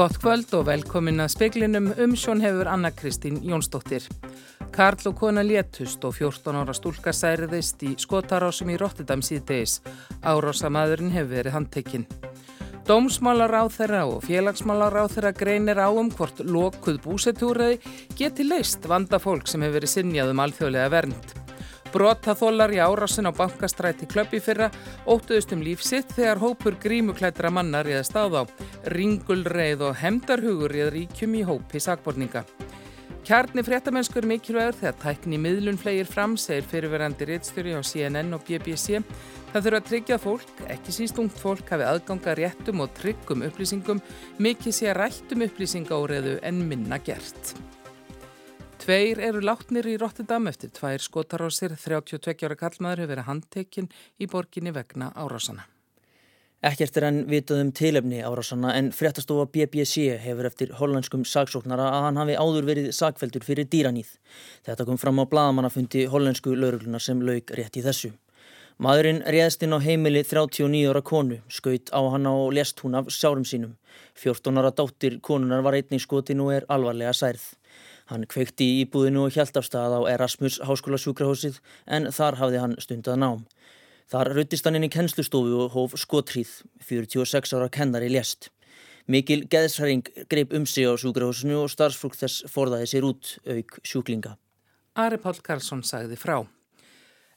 Gott kvöld og velkomin að speklinum umsjón hefur Anna Kristín Jónsdóttir. Karl og kona létust og 14 ára stúlka særiðist í skotarásum í Rotterdam síðdeis. Árásamadurinn hefur verið handtekinn. Dómsmálar á þeirra og félagsmálar á þeirra greinir á um hvort lokuð búsetúraði geti leist vanda fólk sem hefur verið sinjað um alþjóðlega vernd. Brotaþólar í árásin á bankastræti klöppi fyrra óttuðust um lífsitt þegar hópur grímuklættra mannar réðast á þá. Ringulreið og hemdarhugur réð ríkjum í hópi sakborninga. Kjarni fréttamennskur mikilvægur þegar tækni miðlun flegir fram, segir fyrirverandi réttstjóri á CNN og BBC. Það þurfa að tryggja fólk, ekki síst ungt fólk, hafi aðganga réttum og tryggum upplýsingum, mikið sé að rættum upplýsingáreðu en minna gert. Tveir eru látnir í Rotterdam eftir tvær skotarásir, 32 ára kallmaður hefur verið handtekinn í borginni vegna árásana. Ekkert er enn vitað um tilefni árásana en fréttastofa BBC hefur eftir hollenskum sagsóknara að hann hafi áður verið sagfeldur fyrir dýranýð. Þetta kom fram á bladamannafundi hollensku laurugluna sem laug rétt í þessu. Maðurinn réðst inn á heimili 39 ára konu, skaut á hann og lest hún af sárum sínum. 14 ára dóttir konunar var einnig skotin og er alvarlega særð. Hann kveikti í íbúðinu og hjælt af stað á Erasmus háskóla sjúkrahósið en þar hafði hann stundað nám. Þar ruttist hann inn í kennslustofu og hóf skotríð, 46 ára kennari lést. Mikil geðsræring greip um sig á sjúkrahósinu og starfsfólk þess forðaði sér út auk sjúklinga. Ari Pál Karlsson sagði frá.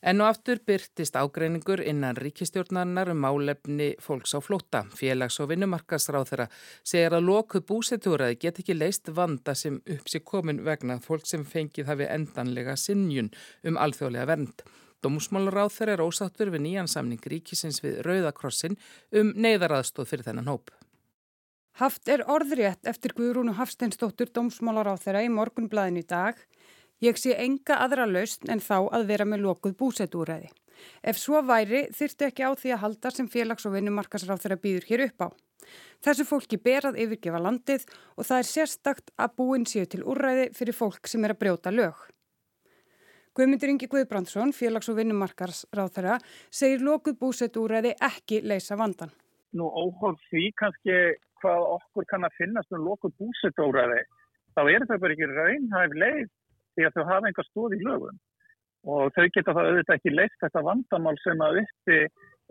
En og aftur byrtist ágreiningur innan ríkistjórnarinnar um málefni fólks á flótta. Félags- og vinnumarkasráð þeirra segir að lokuð búsetúraði get ekki leist vanda sem upp sér komin vegna fólk sem fengið hafi endanlega sinnjun um alþjóðlega vernd. Dómsmálaráð þeirra er ósáttur við nýjan samning ríkisins við Rauðakrossin um neyðaraðstóð fyrir þennan hóp. Haft er orðrétt eftir Guðrúnu Hafsteinsdóttur dómsmálaráð þeirra í morgunblæðinu í dag Ég sé enga aðra lausn en þá að vera með lokuð búsetúræði. Ef svo væri þyrtu ekki á því að halda sem félags- og vinnumarkasráð þeirra býður hér upp á. Þessu fólki berað yfirgefa landið og það er sérstakt að búin séu til úrræði fyrir fólk sem er að brjóta lög. Guðmyndur Ingi Guðbrandsson, félags- og vinnumarkasráð þeirra, segir lokuð búsetúræði ekki leysa vandan. Nú óhóð því kannski hvað okkur kann að finnast um lokuð búsetúræði, þá er það bara ekki raunhæf leið því að þau hafa einhver stóð í lögum og þau geta það auðvitað ekki leitt þetta vandamál sem að uppi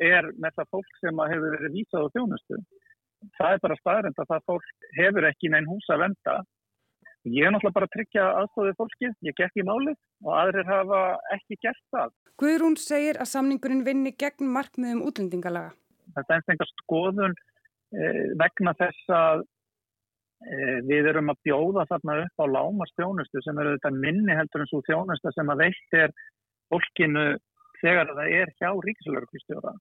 er með það fólk sem hefur verið vísað á þjónustu. Það er bara staðrind að það fólk hefur ekki neinn hús að venda. Ég er náttúrulega bara að tryggja aðstofið fólkið, ég gekk í máli og aðrir hafa ekki gert það. Guðrún segir að samningurinn vinni gegn markmiðum útlendingalaga. Þetta er einhver skoðun eh, vegna þess að við erum að bjóða þarna upp á lámastjónustu sem eru þetta minni heldur en svo þjónusta sem að veitt er fólkinu þegar það er hjá ríkislauglistjóra.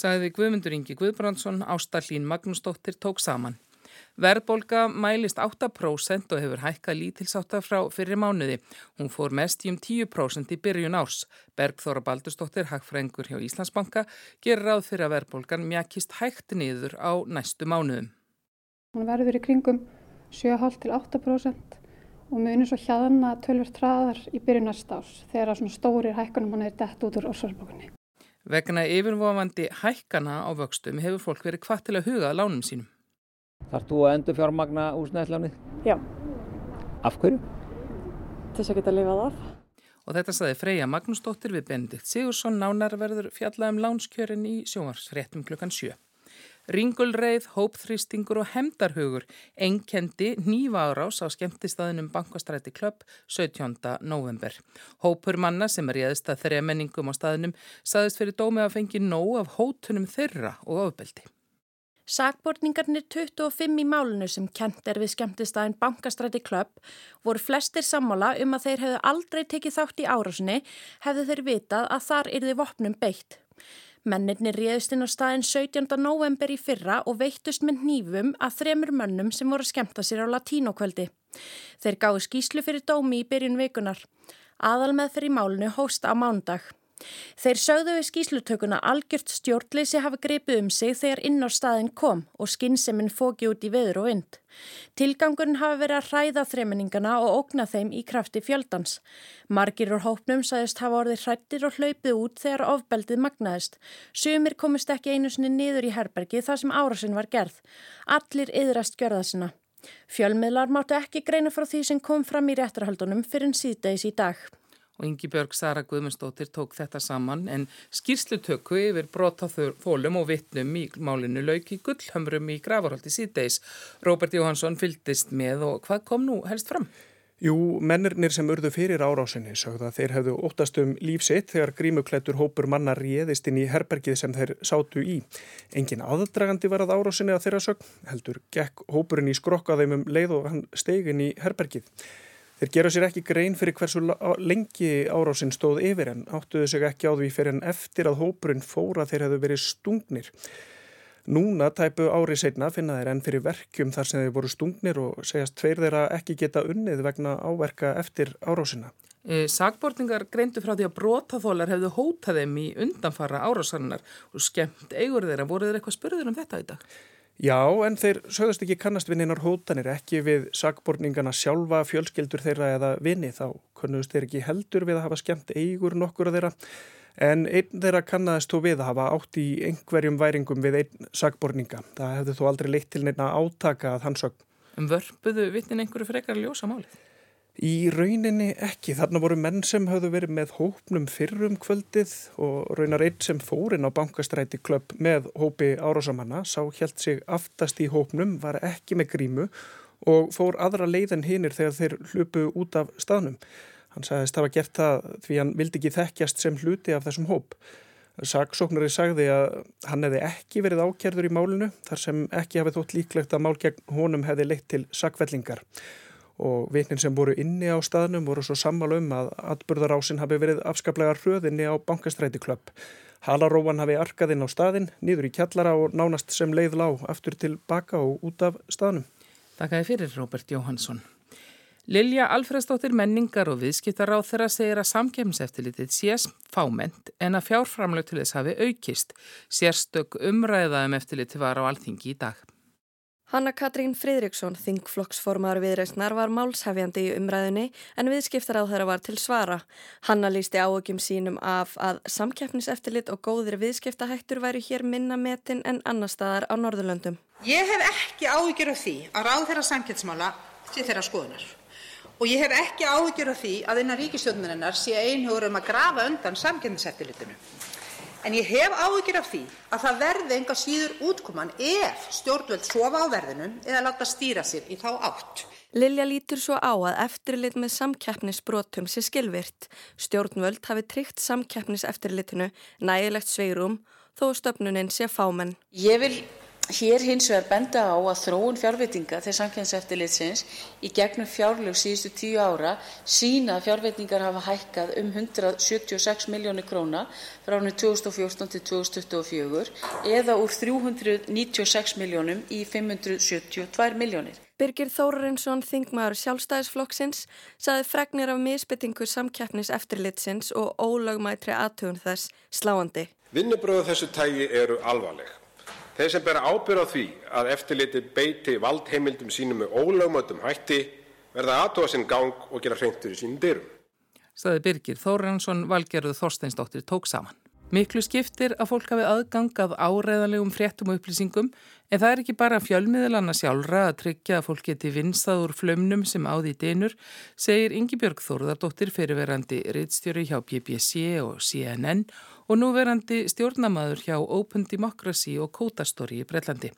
Saði Guðmundur Ingi Guðbrandsson, Ástallín Magnúsdóttir tók saman. Verðbolga mælist 8% og hefur hækkað lítilsáta frá fyrir mánuði. Hún fór mest í um 10% í byrjun árs. Bergþóra Baldurstóttir, hagfrængur hjá Íslandsbanka, gerir ráð fyrir að verðbolgan mjakist hægt niður á næstu mánuðum. Hún verður í kringum 7,5-8% og munir svo hjaðna tölvert hraðar í byrju næsta ás þegar svona stórir hækkanum hann er dett út úr orsvarsbókunni. Vegna yfirvofandi hækkana á vöxtum hefur fólk verið hvað til að huga að lánum sínum. Þarf þú að endur fjármagna úsnæðislánið? Já. Af hverju? Til þess að geta lifað af. Og þetta saði Freyja Magnúsdóttir við Benedikt Sigursson nánar verður fjallað um lánskjörin í sjómarsfréttum klukkan 7. Ringulreið, hópþrýstingur og hemdarhugur einkendi nýva árás á skemmtistæðinum Bankastræti Klöpp 17. november. Hópur manna sem er réðist að þreja menningum á staðinum saðist fyrir dómi að fengi nóg af hótunum þeirra og ofbeldi. Sakbortningarnir 25 í málunu sem kent er við skemmtistæðin Bankastræti Klöpp voru flestir sammála um að þeir hefðu aldrei tekið þátt í árásinni hefðu þeir vitað að þar yrði vopnum beitt. Mennirni réðust inn á staðin 17. november í fyrra og veittust með nýfum að þremur mönnum sem voru að skemta sér á latínokvöldi. Þeir gáðu skýslu fyrir dómi í byrjun vikunar. Aðal með fyrir málunu hósta á mándag. Þeir sögðu við skýslutökuna algjört stjórnleysi hafa gripið um sig þegar inn á staðin kom og skinseminn fóki út í veður og vind. Tilgangurinn hafa verið að hræða þremeningana og ógna þeim í krafti fjöldans. Margir úr hópnum sagðist hafa orðið hrættir og hlaupið út þegar ofbeldið magnaðist. Sumir komist ekki einu sinni niður í herbergi þar sem árásinn var gerð. Allir yðrast gjörða sinna. Fjölmiðlar máttu ekki greina frá því sem kom fram í réttarhaldunum fyrir en síðdeis í dag og Ingi Björg Sara Guðmundsdóttir tók þetta saman en skýrslutöku yfir brotaþólum og vittnum í málinu lauk í gullhömrum í gravarhaldi síðdeis. Róbert Jóhansson fyldist með og hvað kom nú helst fram? Jú, mennirnir sem urðu fyrir árásinni sögða að þeir hefðu óttast um lífsitt þegar grímuklættur hópur manna réðist inn í herbergið sem þeir sátu í. Engin aðdragandi var að árásinni að þeirra sögn, heldur gekk hópurinn í skrokkaðum um leið og hann steigin í herbergið. Þeir gera sér ekki grein fyrir hversu lengi árásinn stóð yfir en áttuðu sig ekki á því fyrir en eftir að hópurinn fóra þeir hefðu verið stungnir. Núna tæpu árið setna finna þeir enn fyrir verkjum þar sem þeir voru stungnir og segjast tveir þeirra ekki geta unnið vegna áverka eftir árásina. E, Sagbortingar greindu frá því að brotaþólar hefðu hótað þeim í undanfara árásannar og skemmt eigur þeirra. Voru þeir eitthvað spurður um þetta í dag? Já, en þeir sögðast ekki kannast við einar hótanir, ekki við sagborningana sjálfa, fjölskyldur þeirra eða vini, þá konust þeir ekki heldur við að hafa skemmt eigur nokkur af þeirra, en einn þeirra kannast þó við að hafa átt í einhverjum væringum við einn sagborninga. Það hefði þó aldrei leitt til neina átaka að hans sögn. Um vörpuðu vittin einhverju frekar ljósa málið? Í rauninni ekki. Þarna voru menn sem hafðu verið með hópnum fyrrum kvöldið og raunar einn sem fórin á bankastræti klöpp með hópi árásamanna sá helt sig aftast í hópnum, var ekki með grímu og fór aðra leiðin hinnir þegar þeir hlupu út af staðnum. Hann sagðist hafa gert það því hann vildi ekki þekkjast sem hluti af þessum hóp. Saksóknari sagði að hann hefði ekki verið ákjærður í málinu þar sem ekki hafið þótt líklegt að mál gegn honum hefði leitt til sakvellingar og vitnin sem voru inni á staðnum voru svo sammála um að atbyrðarásin hafi verið afskaplega hröðinni á bankastræti klöpp. Halaróan hafi arkað inn á staðin, nýður í kjallara og nánast sem leið lág aftur til baka og út af staðnum. Takk að fyrir Róbert Jóhansson. Lilja Alfredsdóttir menningar og viðskiptar á þeirra segir að samkjæmseftilitið sés fáment en að fjárframlög til þess hafi aukist. Sérstök umræðaðum eftirliti var á alþingi í dag. Hanna Katrín Fridriksson, þingflokksformar viðreysnar, var málshefjandi í umræðinni en viðskiptar á þeirra var til svara. Hanna lísti áökjum sínum af að samkeppniseftillit og góðir viðskiptahættur væri hér minna metin en annar staðar á Norðurlöndum. Ég hef ekki áökjur af því að ráð þeirra samkeppnismála sé þeirra skoðunar. Og ég hef ekki áökjur af því að innan ríkistjóðunarinnar sé einhugur um að grafa undan samkeppniseftillitinu. En ég hef áhyggjur af því að það verði enga síður útkoman ef stjórnvöld sofa á verðinum eða láta stýra sér í þá átt. Lilja lítur svo á að eftirlit með samkeppnisbrotum sé skilvirt. Stjórnvöld hafi tryggt samkeppniseftirlitinu nægilegt sveirum þó stöfnuninn sé fámenn. Ég vil Hér hins vegar benda á að þróun fjárveitinga til samkjæmseftirlitsins í gegnum fjárlög síðustu tíu ára sína að fjárveitingar hafa hækkað um 176 miljónir króna frá árinu 2014 til 2024 eða úr 396 miljónum í 572 miljónir. Birgir Þórarinsson, þingmaður sjálfstæðisflokksins, saði fregnir af misbyttingu samkeppniseftirlitsins og ólögmætri aðtugun þess sláandi. Vinnubröðu þessu tægi eru alvarleg. Þeir sem bera ábyrgð á því að eftirlitið beiti valdheimildum sínum með ólögmætum hætti verða aðtóa sinn gang og gera hreint fyrir sínum dyrum. Staði Birgir Þórensson, Valgerður Þorsteinsdóttir tók saman. Miklu skiptir að fólk hafi aðgang af áreðanlegum fréttum og upplýsingum en það er ekki bara fjölmiðlanna sjálfra að tryggja að fólk geti vinstað úr flömnum sem áði í dinur, segir Ingi Björg Þórðardóttir fyrirverandi reittstjóri hjá BBC og CNN og núverandi stjórnamaður hjá Open Democracy og Kótastóri í Breitlandi.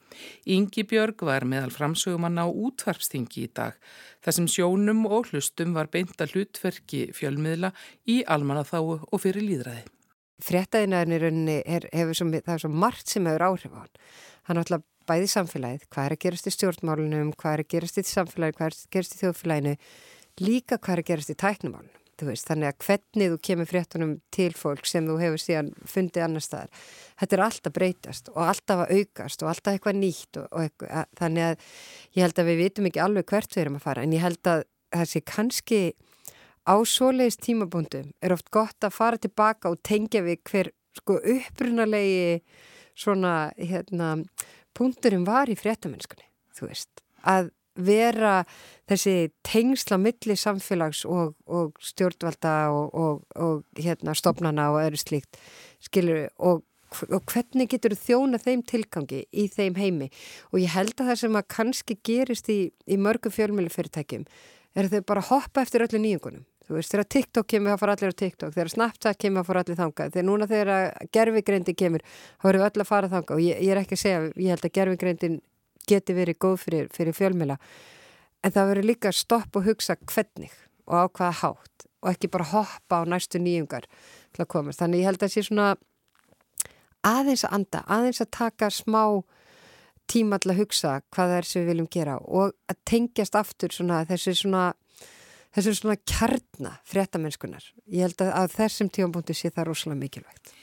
Ingi Björg var meðal framsögumann á útvarpstingi í dag. Þessum sjónum og hlustum var beinta hlutverki fjölmiðla í almannaþáu og fyrir líðræði. Frettæðinæðin í rauninni er, svo, það er svo margt sem hefur áhrif á hann. Hann er alltaf bæði samfélagið, hvað er að gerast í stjórnmálunum, hvað er að gerast í samfélagið, hvað er að gerast í þjóðfélaginu, líka hvað er að gerast í tæknumálunum veist, þannig að hvernig þú kemur fréttunum til fólk sem þú hefur síðan fundið annar staðar, þetta er alltaf breytast og alltaf að aukast og alltaf eitthvað nýtt og, og eitthvað, þannig að ég held að við vitum ekki alveg hvert við erum að fara en ég held að sé kannski á svoleiðis tímabúndum er oft gott að fara tilbaka og tengja við hver sko upprunalegi svona hérna punkturinn var í fréttamennskunni, þú veist, að vera þessi tengsla milli samfélags og, og stjórnvalda og, og, og hérna stopnana og öðru slíkt, skilur og hvernig getur þjóna þeim tilgangi í þeim heimi? Og ég held að það sem að kannski gerist í, í mörgum fjölmjölufyrirtækjum er að þau bara hoppa eftir öllu nýjungunum. Þú veist, þegar TikTok kemur þá fara allir á TikTok. Þegar Snapchat kemur þá fara allir þangað. Þegar núna þegar gerfigreindi kemur þá verður öll að fara þangað. Og ég, ég er ekki að segja ég held að gerfigreindin geti verið góð fyrir, fyrir fjölmjöla en það verður líka stopp og hugsa hvernig og á hvaða hátt og ekki bara hoppa á næstu nýjungar til að komast, þannig ég held að sé svona aðeins að anda, aðeins að taka smá tíma til að hugsa hvað það er sem við viljum gera og að tengjast aftur svona þessi svona þessi svona kjarna fréttamennskunar. Ég held að, að þessum tífambúndi sé það rosalega mikilvægt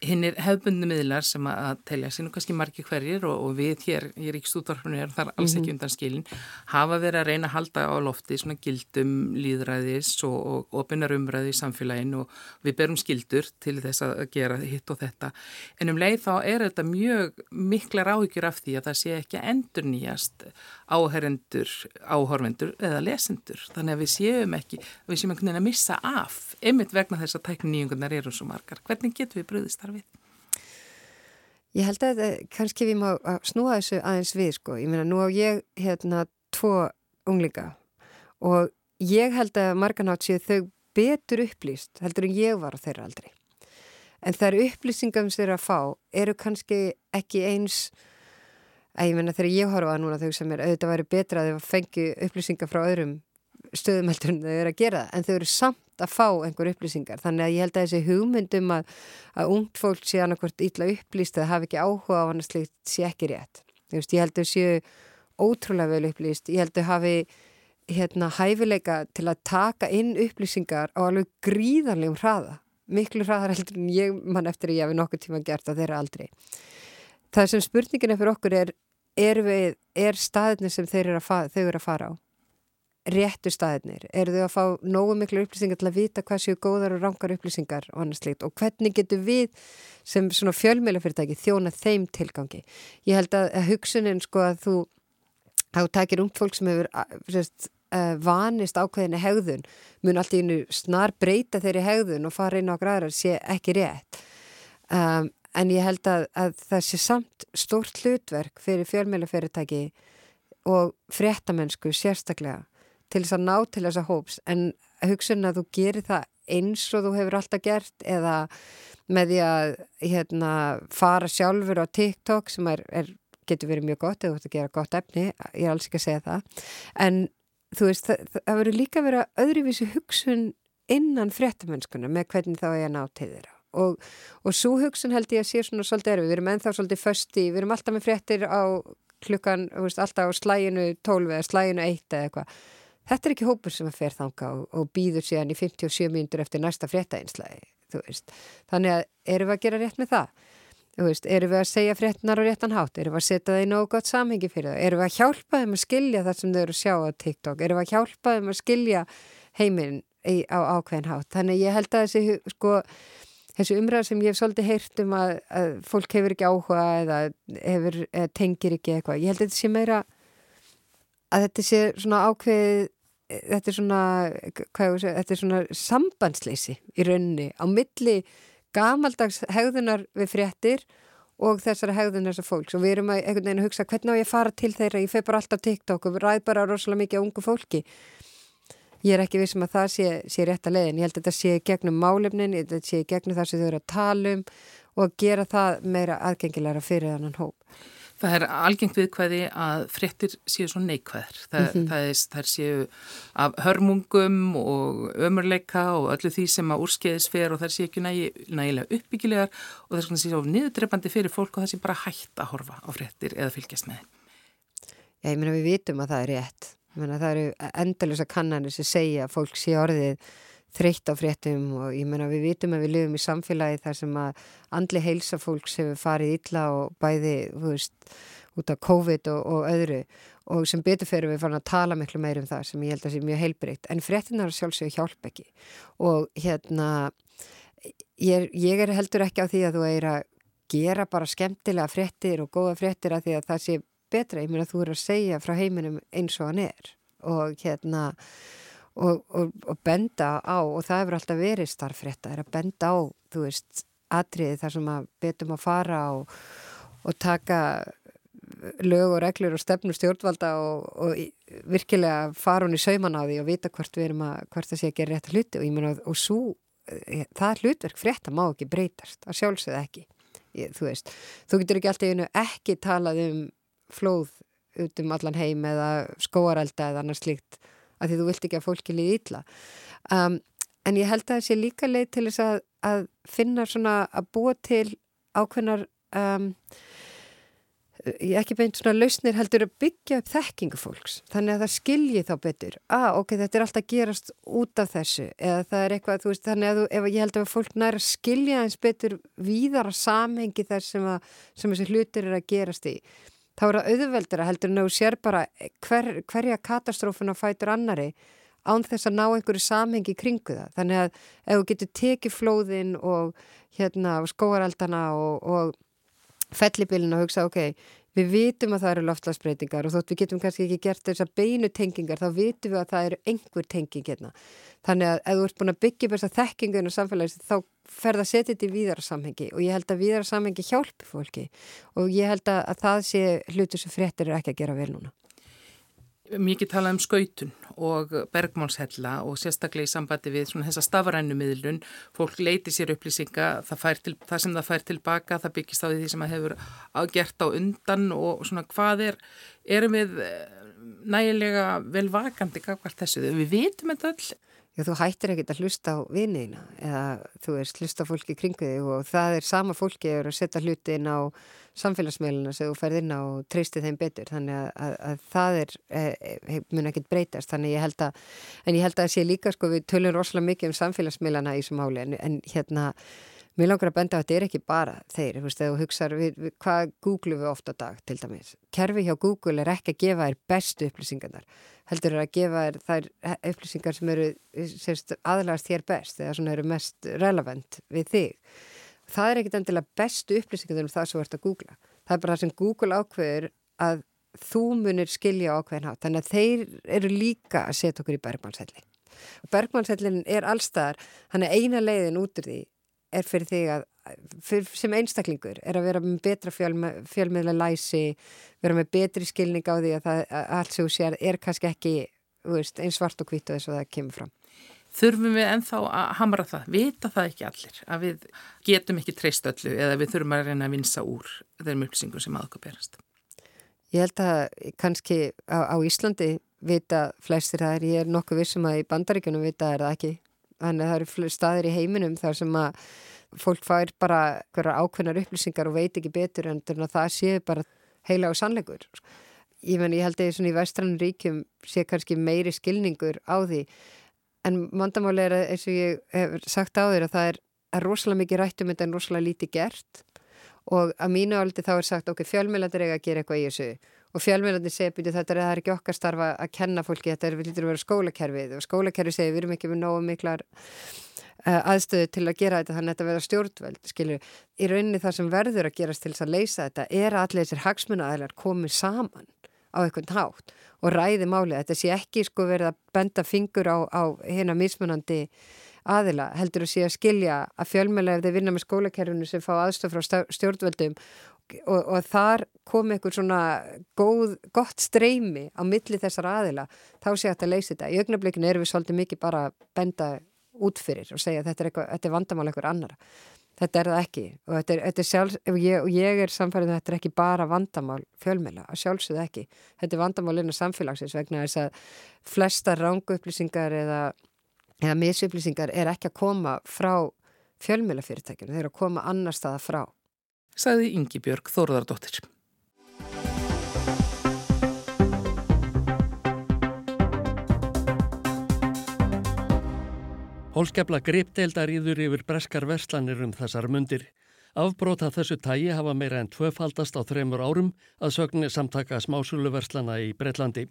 hinn er hefbundinu miðlar sem að telja sinu kannski margi hverjir og, og við hér í Ríkstúdorfinu erum þar alls ekki mhm. undan skilin hafa verið að reyna að halda á lofti svona gildum líðræðis og, og opinar umræði í samfélaginu og við berum skildur til þess að gera hitt og þetta en um leið þá er þetta mjög mikla ráðgjur af því að það sé ekki endur nýjast áherendur, áhorvendur eða lesendur þannig að við séum ekki, við séum einhvern veginn að missa af einmitt vegna þess að tækni nýjungunar eru svo margar. Hvernig getur við bröðist þar við? Ég held að eh, kannski við má snúa þessu aðeins við sko. Ég meina nú á ég hérna tvo unglinga og ég held að marganátt séu þau betur upplýst heldur en ég var á þeirra aldrei. En þær upplýsingum sem þeirra fá eru kannski ekki eins að ég menna þegar ég horfa núna þau sem er auðvitað að vera betra að þau fengi upplýsingar frá öðrum stöðum heldur en þau eru að gera en þau eru samt að fá einhver upplýsingar þannig að ég held að þessi hugmyndum að, að ungt fólk sé annarkvört ítla upplýst eða hafi ekki áhuga á hann að slikt sé ekki rétt. Veist, ég held að séu ótrúlega vel upplýst. Ég held að hafi hérna, hæfileika til að taka inn upplýsingar á alveg gríðarlegum hraða. Miklu hraðar heldur en ég mann eftir að ég hafi nokkur tíma gert á þeirra aldrei. Það sem spurningin er fyrir okkur er er, við, er staðinni sem þau eru að fara á réttu staðinir? Eru þau að fá nógu miklu upplýsingar til að vita hvað séu góðar og rangar upplýsingar og annars líkt og hvernig getur við sem svona fjölmjölufyrirtæki þjóna þeim tilgangi? Ég held að, að hugsunin sko að þú þá takir ung fólk sem hefur sérst, uh, vanist ákveðinu hegðun mun allt í einu snar breyta þeirri hegðun og fara inn á græðar sé ekki rétt um, en ég held að, að það sé samt stórt hlutverk fyrir fjölmjölufyrirtæki og fréttamennsku sérstaklega til þess að ná til þessa hóps. En hugsun að þú gerir það eins og þú hefur alltaf gert eða með því að hérna, fara sjálfur á TikTok sem er, er, getur verið mjög gott eða þú ætti að gera gott efni, ég er alls ekki að segja það. En þú veist það, það verður líka að öðruvísi hugsun innan fréttamennskuna með hvernig þá er að ná til þeirra. Og, og svo hugsun held ég að sé svona svolítið erfið, við erum ennþá svolítið fösti, við erum alltaf með fréttir á klukkan, veist, alltaf á slæginu 12 eða slæginu 1 eða eitthvað Þetta er ekki hópur sem að fer þanga og, og býður síðan í 57 mínútur eftir næsta fréttaeinslægi, þú veist. Þannig að erum við að gera rétt með það? Þú veist, erum við að segja fréttinar á réttan hátt? Erum við að setja það í nógu gott samhengi fyrir það? Erum við að hjálpa þeim að skilja það sem þau eru að sjá á TikTok? Erum við að hjálpa þeim að skilja heiminn á ákveðin hátt? Þannig ég held að þessi, sko, þessi umræð sem ég hef svolítið heyrt um að, að fólk hefur ekki áhuga eða, hefur, eða tengir ekki eitthvað. Ég held að þetta sé meira að þetta sé svona ákveð þetta er svona, segja, þetta er svona sambandsleysi í rauninni á milli gamaldags hegðunar við fréttir og þessara hegðunar þessar fólks. Og við erum að, einhvern veginn að hugsa hvernig á ég að fara til þeirra, ég feg bara alltaf TikTok og ræð bara rosalega mikið á ungu fólki. Ég er ekki vissum að það sé, sé rétt að leiðin, ég held að þetta sé gegnum málefnin, þetta sé gegnum það sem þau eru að tala um og gera það meira aðgengilega fyrir þannan hóp Það er algengt viðkvæði að fréttir séu svo neikvæðir. Það, mm -hmm. það, er, það er séu af hörmungum og ömurleika og öllu því sem að úrskeiðis fer og það sé ekki nægi, nægilega uppbyggilegar og það er svona niðurdreipandi fyrir fólk og það sé bara hægt að horfa á fréttir eða fylgjast með. Já, ég meina við vitum að það er rétt. Meina, það eru endalisa kannanir sem segja að fólk sé orðið þreytt á fréttum og ég menna við vitum að við lifum í samfélagi þar sem að andli heilsa fólks hefur farið illa og bæði, þú veist, út af COVID og, og öðru. Og sem betur fyrir við fann að tala miklu meir um það sem ég held að sé mjög heilbreytt en fréttinar sjálfsögur hjálp ekki. Og hérna ég, ég er heldur ekki á því að þú er að gera bara skemmtilega fréttir og góða fréttir að því að það sé betra, ég meina þú er að segja frá heiminum eins og hann er. Og hérna og, og, og benda á og það hefur alltaf verið starffrétta, er að benda á þú veist, atriði þar sem að betum að fara og, og taka lög og reglur og stefnur stjórnvalda og, virkilega fara hún í sauman á því og vita hvert við erum að hvert það sé að gera rétt hluti. Og ég menna og svo eh, það hlutverk frétta má ekki breytast að sjálfsögða ekki. Ég, þú veist, þú getur ekki alltaf einu ekki talað um flóð út um allan heim eða skóarelda eða annars slíkt að því þú vilt ekki að fólki líði ítla um, en ég held að það sé líka leið til þess að, að finna svona að búa til ákveðnar um, ég ekki beint svona lausnir heldur að byggja upp þekkingu fólks. Þannig að það skilji þá betur. Að ah, ok, þetta er alltaf gerast út af þessu. Eða það er eitthvað, þú veist, þannig að þú, ef ég held að fólk næra skilja eins betur víðara samhengi þess sem, að, sem þessi hlutir er að gerast í þá er það auðveldur að heldur en þú sér bara hver, hverja katastrófuna fætur annari án þess að ná einhverju samhengi kringu það. Þannig að ef þú getur tekið flóðin og hérna skóaraldana og, og fellibilin og hugsa, ok, við vitum að það eru loftlagsbreytingar og þótt við getum kannski ekki gert þess að beinu tengingar, þá vitum við að það eru einhver tenging hérna. Þannig að ef þú ert búin að byggja þess að þekkingun og samfélagis, þá ferða að setja þetta í víðara samhengi. Og ég held að víðara samhengi hjálpi fólki. Og ég held að það sé hlutu sem fréttir er ekki að gera vel núna mikið talað um skautun og bergmálshella og sérstaklega í sambandi við svona þessa stafrænumiðlun fólk leiti sér upplýsinga það, til, það sem það fær tilbaka, það byggist á því sem það hefur ágert á undan og svona hvað er erum við eh, nægilega velvakandi kakvart þessu, við vitum þetta öll Já, þú hættir ekkert að hlusta á vinniðina eða þú veist hlusta fólki kringu þig og það er sama fólki að setja hluti inn á samfélagsmeilina sem þú ferð inn á og treystir þeim betur. Þannig að, að, að það er e, e, mun ekkert breytast. Þannig ég held að en ég held að það sé líka sko við tölum rosalega mikið um samfélagsmeilana í þessum áli en, en hérna Mér langar að benda að þetta er ekki bara þeir, þú veist, þegar þú hugsaður við, hvað googlum við ofta dag til dæmis. Kerfi hjá Google er ekki að gefa þér bestu upplýsingarnar, heldur er að gefa þér þær upplýsingar sem eru sérst, aðlægast þér best eða svona eru mest relevant við þig. Það er ekkit endilega bestu upplýsingarnar um það sem þú ert að googla. Það er bara það sem Google ákveður að þú munir skilja ákveðin hátt. Þannig að þeir eru líka að setja okkur í bergmannshellin. Bergmannshellin er allstaðar, hann er eina leiðin út úr því er fyrir þig að fyrir, sem einstaklingur er að vera með betra fjölme, fjölmiðla læsi vera með betri skilning á því að, það, að allt sem þú sér er kannski ekki veist, eins svart og hvitt og þess að það kemur fram. Þurfum við ennþá að hamra það, vita það ekki allir að við getum ekki treyst öllu eða við þurfum að reyna að vinsa úr þeim upplýsingum sem aðokkar berast? Ég held að kannski á, á Íslandi vita flestir það er, ég er nokkuð vissum að í bandaríkunum vita er það ekki Þannig að það eru staðir í heiminum þar sem að fólk fær bara ákveðnar upplýsingar og veit ekki betur en það sé bara heila og sannleikur. Ég, men, ég held að í vestrann ríkjum sé kannski meiri skilningur á því. En mandamáli er eins og ég hef sagt á þér að það er, rosalega mikið rætt um þetta en rosalega lítið gert. Og að mínu áldi þá er sagt okkur okay, fjölmjölandir eiga að gera eitthvað í þessu og fjölmjölandi segja byrju þetta er, er ekki okkar starfa að kenna fólki, þetta er, lítur að vera skólakerfið. Og skólakerfið segja við erum ekki við náðu miklar uh, aðstöðu til að gera þetta þannig að þetta verða stjórnveld skilju, í rauninni það sem verður að gerast til þess að leysa þetta er að allir þessir hagsmunnaðilar komið saman á einhvern hátt og ræði málið, þetta sé ekki sko verið að benda fingur á, á hérna mismunandi aðila heldur að sé að skilja að fjölmjöla ef þeir vinna með skólakerfinu sem fá aðstöð frá stjórnvöldum og, og þar kom einhver svona góð, gott streymi á milli þessar aðila, þá sé að þetta leysi þetta. Í augnablikinu erum við svolítið mikið bara að benda út fyrir og segja að þetta er, eitthvað, þetta er vandamál eitthvað annara. Þetta er það ekki og þetta er, þetta er sjálf, ég, ég er samfærið að þetta er ekki bara vandamál fjölmjöla, að sjálfsögðu ekki. Þetta er vandamál innan samfélagsins vegna þess að flesta rángu upplýsingar eða, eða misupplýsingar er ekki að koma frá fjölmjölafyrirtækjum, þeir eru að koma annar staða frá sagði Ingi Björg Þóruðardóttir. Hólskefla gripdeildar íður yfir breskar verslanir um þessar mundir. Afbróta þessu tægi hafa meira en tvöfaldast á þreymur árum að sögni samtaka smásuluverslana í Breitlandi.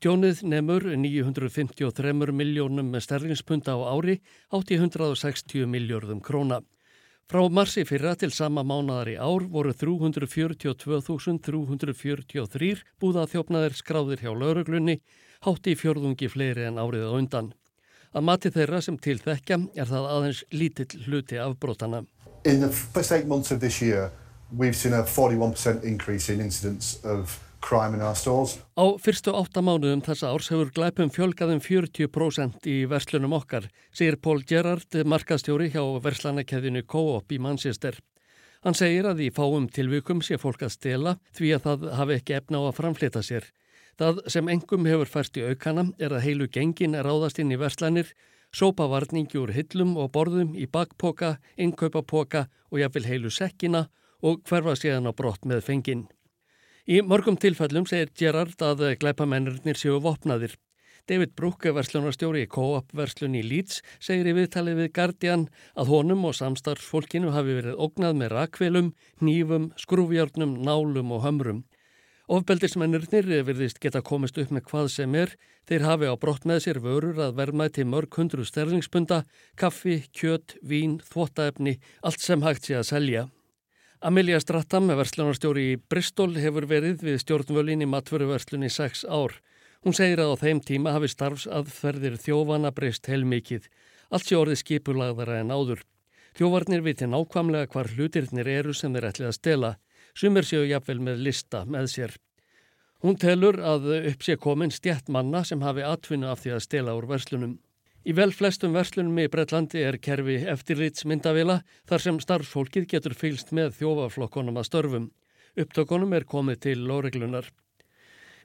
Tjónið nefnur 953 miljónum sterlingspunta á ári átt í 160 miljörðum króna. Frá marsi fyrra til sama mánadar í ár voru 342.343 búða þjófnaðir skráðir hjá lauruglunni, hátt í fjörðungi fleiri en árið á undan. Að mati þeirra sem til þekkja er það aðeins lítill hluti af brotana. In the first eight months of this year, we've seen a 41% increase in incidents of Á fyrstu áttamánuðum þessa árs hefur glæpum fjölgaðum 40% í verslunum okkar, segir Pól Gerard, markastjóri hjá verslanakeðinu Co-op í Manchester. Hann segir að í fáum tilvíkum sé fólk að stela því að það hafi ekki efna á að framflita sér. Það sem engum hefur fært í aukana er að heilu gengin er áðast inn í verslanir, sópa varningi úr hillum og borðum í bakpoka, innkaupapoka og jafnvel heilu sekkina og hverfa séðan á brott með fengin. Í mörgum tilfellum segir Gerard að glæpamennirnir séu vopnaðir. David Brooke, verslunarstjóri í Co-op verslun í Leeds, segir í viðtalið við Guardian að honum og samstarfsfólkinu hafi verið ógnað með rakvelum, nýfum, skrúfjárnum, nálum og hömrum. Ofbeldismennirnir verðist geta komist upp með hvað sem er, þeir hafi á brott með sér vörur að vermaði til mörg hundru sterlingspunda, kaffi, kjött, vín, þvottaefni, allt sem hægt sé að selja. Amelia Strattam, verslunarstjóri í Bristol, hefur verið við stjórnvölin í matföruverslun í sex ár. Hún segir að á þeim tíma hafi starfsaðferðir þjófana breyst heilmikið. Allt sé orðið skipulagðara en áður. Þjófarnir viti nákvamlega hvar hlutirnir eru sem þeir ætli að stela. Sumir séu jafnvel með lista með sér. Hún telur að upp sé komin stjætt manna sem hafi atvinna af því að stela úr verslunum. Í vel flestum verslunum í Breitlandi er kerfi eftirlitsmyndavila þar sem starfsfólkið getur fylst með þjófaflokkonum að störfum. Upptökunum er komið til lóreglunar.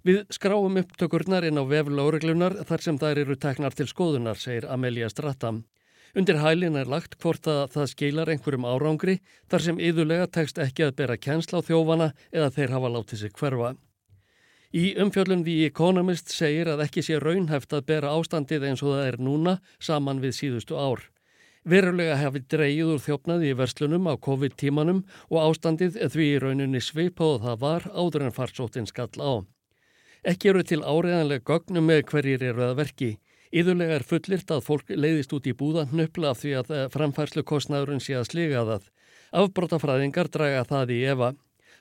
Við skráum upptökurnar inn á vef lóreglunar þar sem þær eru teknar til skoðunar, segir Amelia Strattam. Undir hælin er lagt hvort að það skilar einhverjum árangri þar sem yðurlega tekst ekki að bera kjensla á þjófana eða þeir hafa látið sig hverfa. Í umfjöllun við Economist segir að ekki sé raunhæft að bera ástandið eins og það er núna saman við síðustu ár. Verulega hefði dreyið úr þjófnaði í verslunum á COVID-tímanum og ástandið því í rauninni svipað það var áður en farsóttin skall á. Ekki eru til áriðanlega gögnum með hverjir eru að verki. Íðurlega er fullirt að fólk leiðist út í búðan nöfla af því að framfærslu kostnæðurinn sé að sliga það. Afbrótafræðingar draga það í Eva.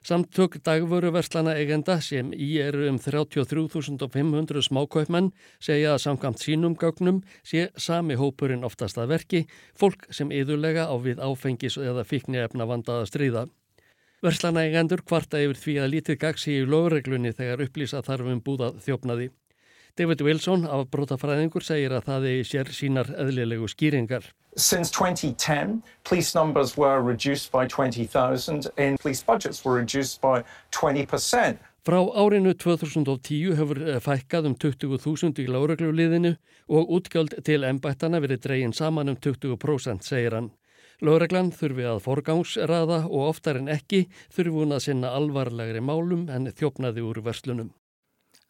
Samtök dagvöruverslana eigenda sem í eru um 33.500 smákaupmenn segja að samkvæmt sínum gögnum sé sami hópurinn oftast að verki, fólk sem yðurlega á við áfengis eða fíknefna vandaða stríða. Verslana eigendur kvarta yfir því að lítið gags í lögreglunni þegar upplýsa þarfum búða þjófnaði. David Wilson af brotafræðingur segir að það er sér sínar eðlilegu skýringar. Since 2010, police numbers were reduced by 20,000 and police budgets were reduced by 20%. Frá árinu 2010 hefur eh, fækkað um 20.000 í láregluliðinu og útgjöld til ennbættana verið dregin saman um 20% segir hann. Láreglan þurfi að forgangsraða og oftar en ekki þurfi hún að sinna alvarlegri málum en þjófnaði úr verslunum.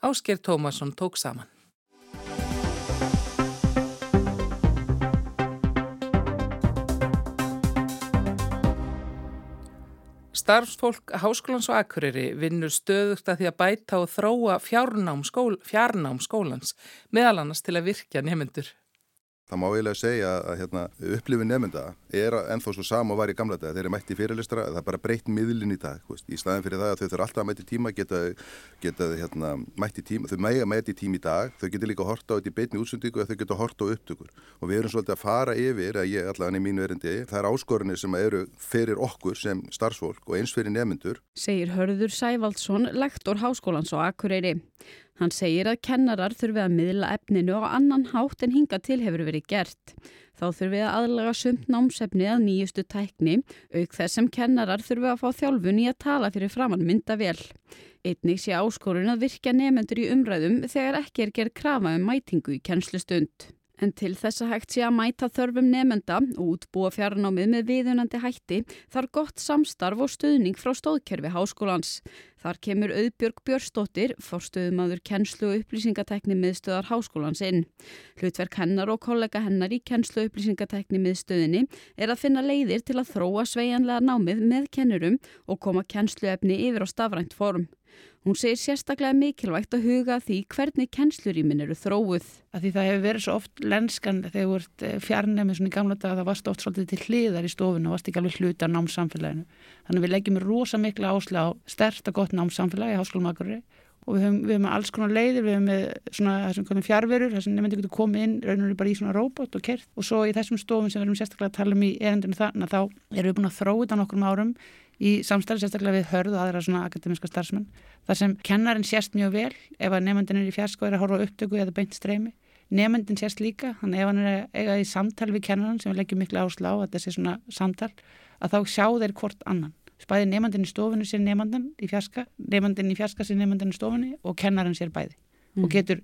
Ásker Tómasson tók saman. Starfsfólk Háskólans og Akureyri vinnur stöðugt að því að bæta og þróa fjárnám, skól, fjárnám skólans meðal annars til að virkja nefnendur. Það má eiginlega segja að hérna, upplifin nefnda er ennþá svo sama og var í gamla dag. Þeir eru mætti fyrirlistra, það er bara breytt miðlinn í dag. Veist. Í staðin fyrir það að þau þurfa alltaf að mæti tíma, geta, geta hérna, mæti tíma, þau mæga mæti tíma í dag, þau getur líka að horta á þetta í beitni útsundíku og þau getur að horta á upptökur. Og við erum svolítið að fara yfir, að ég allavega í mínu erindi, það er áskorinni sem eru fyrir okkur sem starfsfólk og eins fyrir nefnendur. Segir Hörður Sævaldsson, lektor Háskólans og Akureyri. Hann segir að kennarar þurfi að miðla efninu á annan hátt en hinga til hefur verið gert. Þá þurfi að aðlaga sumt námsefni að nýjustu tækni, auk þess sem kennarar þurfi að fá þjálfun í að tala fyrir framann mynda vel. Einnig sé áskorun að virka nefnendur í umræðum þegar ekki er gerð krafa um mætingu í kennslustund. En til þess að hægt sé að mæta þörfum nefnda og útbúa fjarnámið með viðunandi hætti þar gott samstarf og stuðning frá stóðkerfi háskólans. Þar kemur auðbjörg Björnsdóttir, fórstöðumadur kennslu og upplýsingatekni miðstöðar háskólans inn. Hlutverk hennar og kollega hennar í kennslu og upplýsingatekni miðstöðinni er að finna leiðir til að þróa sveianlega námið með kennurum og koma kennsluefni yfir á stafrænt form. Hún segir sérstaklega mikilvægt að huga því hvernig kennslurímin eru þróuð. Að því það hefur verið svo oft lenskan þegar þú ert eh, fjarnæmið svona í gamla daga það varst oft svolítið til hliðar í stofinu og varst ekki alveg hluta á námsamfélaginu. Þannig að við leggjum rosa mikla ásla á stert og gott námsamfélagi í háskólumakurri og við höfum, við höfum alls konar leiðir, við höfum með svona þessum fjárverur, þessum nefndi getur komið inn raun og raun bara í svona robot og kert og svo í þessum stofum sem við erum sérstaklega að tala um í erendinu þarna þá erum við búin að þróa þetta nokkur árum í samstæði sérstaklega við hörð og aðra svona akademiska starfsmenn þar sem kennarinn sérst mjög vel ef að nefndin er í fjarsko er að horfa upptöku eða beint streymi. Nefndin sérst líka, þannig ef hann er eigað í samtal við kennarinn sem við leggjum miklu áslá að sé svona samtal að þá sjá þeir hvort annan. Spæði nefndin í stofinu sér nefndin í fjarska nefndin í fjarska sér nefndin í stofinu og kennarinn sér bæði. Mm. og getur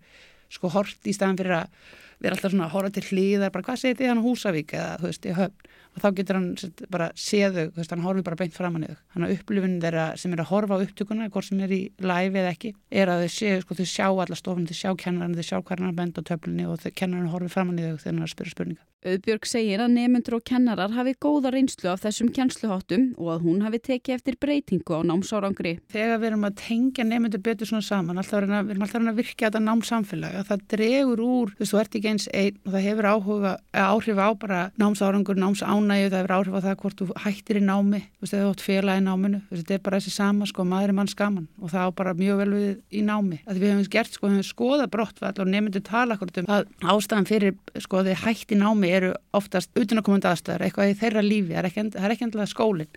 sko hort í staðan fyrir að vera alltaf svona að horfa til hlýðar bara hvað segir þið hann Húsavík eða þú veist í höfn og þá getur hann bara séðu, þú veist, hann horfið bara beint fram hann yfir. Hann að upplifin þeirra sem er að horfa á upptökuna, hvort sem er í live eða ekki, er að þau séu, sko, þau sjá alla stofn, þau sjá kennarinn, þau sjá hvernig hann bend á töflunni og kennarinn horfið fram hann yfir þegar hann er að spyrja spurninga. Auðbjörg segir að nefnundur og kennarar hafi góða reynslu af þessum kennsluháttum og að hún hafi tekið eftir breytingu á námsárangri. Þegar við erum að tengja nefnundur betur svona saman, alltaf við erum alltaf að virka þetta námsamfélag, að það dregur úr, þú veist, þú ert ekki eins einn og það hefur áhuga, áhrif á bara námsárangur, námsánægju, það hefur áhrif á það hvort þú hættir í námi, þú veist, eða átt félag í náminu, þú veist, þetta er bara þessi sama, sko, maður er mann skaman og það á bara mjög vel við í námi. Að við hefum gert, sko, við hefum skoðað brottfall eru oftast utanakomandi aðstæður, eitthvað í þeirra lífi, það er ekki, endilega skólinn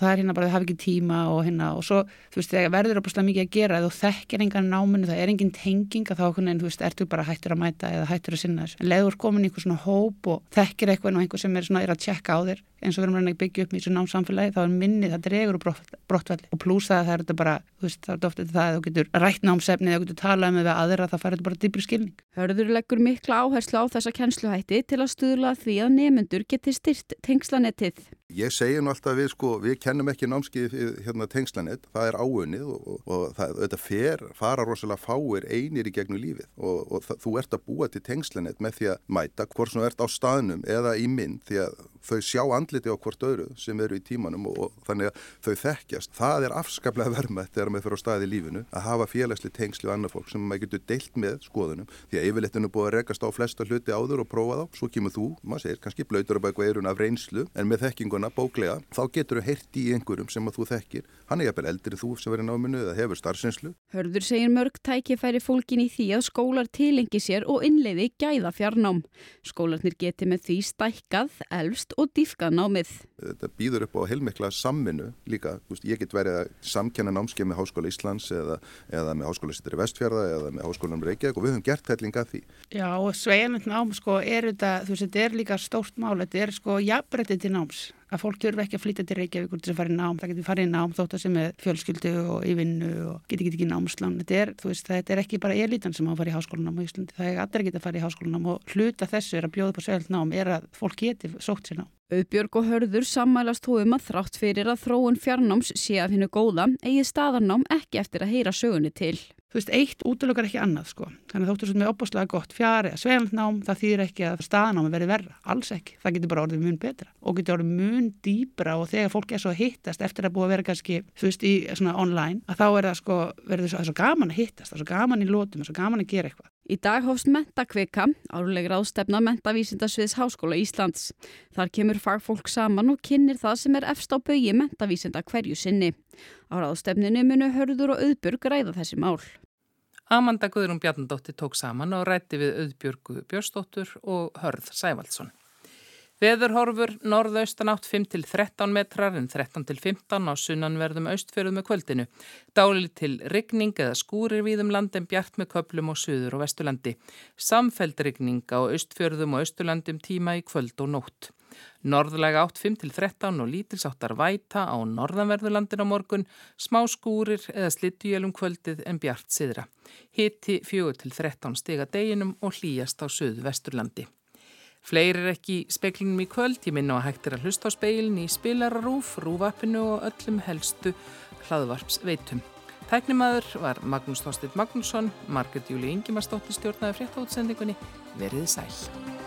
það er hérna bara að hafa ekki tíma og hérna og svo þú veist þegar verður opaslega mikið að gera eða þú þekkir engan náminu, það er engin tenging að þá en þú veist, ertu bara hættur að mæta eða hættur að sinna þessu, en leður komin í einhver svona hóp og þekkir eitthvað og einhver sem er, svona, er að tjekka á þér eins og við erum að byggja upp í þessu námsamfélagi þá er minnið, það dregur úr brottvalli og pluss það að það er þetta bara, þú veist, það er ofta það að þú getur rætt námsefni eða þú getur talað um við aðra, það þetta bara dýbri skilning. Hörður leggur mikla áherslu á þessa kennsluhætti til að stuðla því að nemyndur geti styrt tengslanettið. Ég segi nú alltaf við sko, við kennum ekki námskið hérna tengslanett, það er áunnið og, og, og það, þetta fer, fara rosalega fáir einir í gegnum lífið og, og það, þú ert að búa til tengslanett með því að mæta hvort þú ert á staðnum eða í mynd því að þau sjá andliti á hvort öðru sem eru í tímanum og þannig að þau þekkjast. Það er afskaplega vermætt þegar maður fyrir á staði í lífinu að hafa félagsli tengsli og annað fólk sem maður getur deilt með skoðunum því að yfirleittinu búið að rekast á flesta hluti áður og prófa þá. Svo kemur þú, maður segir, kannski blöytur bækva eirun af reynslu en með þekkinguna bóklega þá getur þau heyrt í einhverjum sem að þú þekkir. Hann er jafnvel eldri þú sem verður náminu eða hefur starfsinslu. Hörður segir mörg tækifæri fólkin í því að skólar tilengi sér og innleiði gæða fjarnám. Skólarnir geti með því stækkað, elvst og dýfkað námið. Þetta býður upp á heilmikla samminu líka. Ég get verið að samkenna námskeið með Háskóla Íslands eða, eða með Háskóla Sittur í Vestfjörða eða með Háskólanum Reykjavík og við höfum gert hellinga því. Já og sveianlegt nám sko er þetta, þú veist þetta er líka stórt mál, þetta er sko jafnbrettið til náms að fólk þurfa ekki að flytja til Reykjavík til að fara í nám, það getur farið í nám þótt að sem er fjölskyldu og í vinnu og getur ekki námslán, þetta er, veist, þetta er ekki bara elitan sem á að fara í háskólanám á Íslandi, það er allir ekki að fara í háskólanám og hluta þessu er að bjóða á sögult nám er að fólk geti sótt sér nám. Auðbjörg og hörður sammælast þú um að þrátt fyrir að þróun fjarnáms sé af hennu góða eigi staðarnám ekki eftir að heyra sögunni til. Þú veist, eitt útlökar ekki annað sko. Þannig að þóttu svo með opbúslega gott fjari að sveilnám, það þýðir ekki að staðnámi verði verra. Alls ekki. Það getur bara orðið mun betra og getur orðið mun dýbra og þegar fólk er svo hittast eftir að búa að vera kannski, þú veist, í svona online, að þá er það sko, verður svo, svo gaman að hittast, það er svo gaman í lótum, það er svo gaman að gera eitthvað. Í dag hófst mentakvika, árlegur ástefna mentavísindasviðs Háskóla Íslands. Þar kemur fagfólk saman og kynir það sem er efst á baui mentavísinda hverju sinni. Á ráðstefninu munu hörður og auðbjörg ræða þessi mál. Amanda Guðrún Bjarnadóttir tók saman og rætti við auðbjörgu Björnsdóttur og Hörð Sævaldsson. Veðurhorfur norðaustan átt 5-13 metrar en 13-15 á sunnanverðum austfjörðum með kvöldinu. Dáli til rigning eða skúrir við um landin bjart með köplum og suður og vestulandi. Samfeld rigning á austfjörðum og austurlandum tíma í kvöld og nótt. Norðlega átt 5-13 og lítilsáttar væta á norðanverðurlandin á morgun, smá skúrir eða slittujelum kvöldið en bjart siðra. Hitti 4-13 stiga deginum og hlýjast á söðu vesturlandi. Fleiri er ekki speklinum í kvöld, ég minna að hægt er að hlusta á speilin í spilararúf, rúvappinu og öllum helstu hlaðvarpsveitum. Tæknimaður var Magnús Þorstitt Magnússon, Margret Júli Ingimarsdóttir stjórnaði frétta útsendingunni, verið sæl.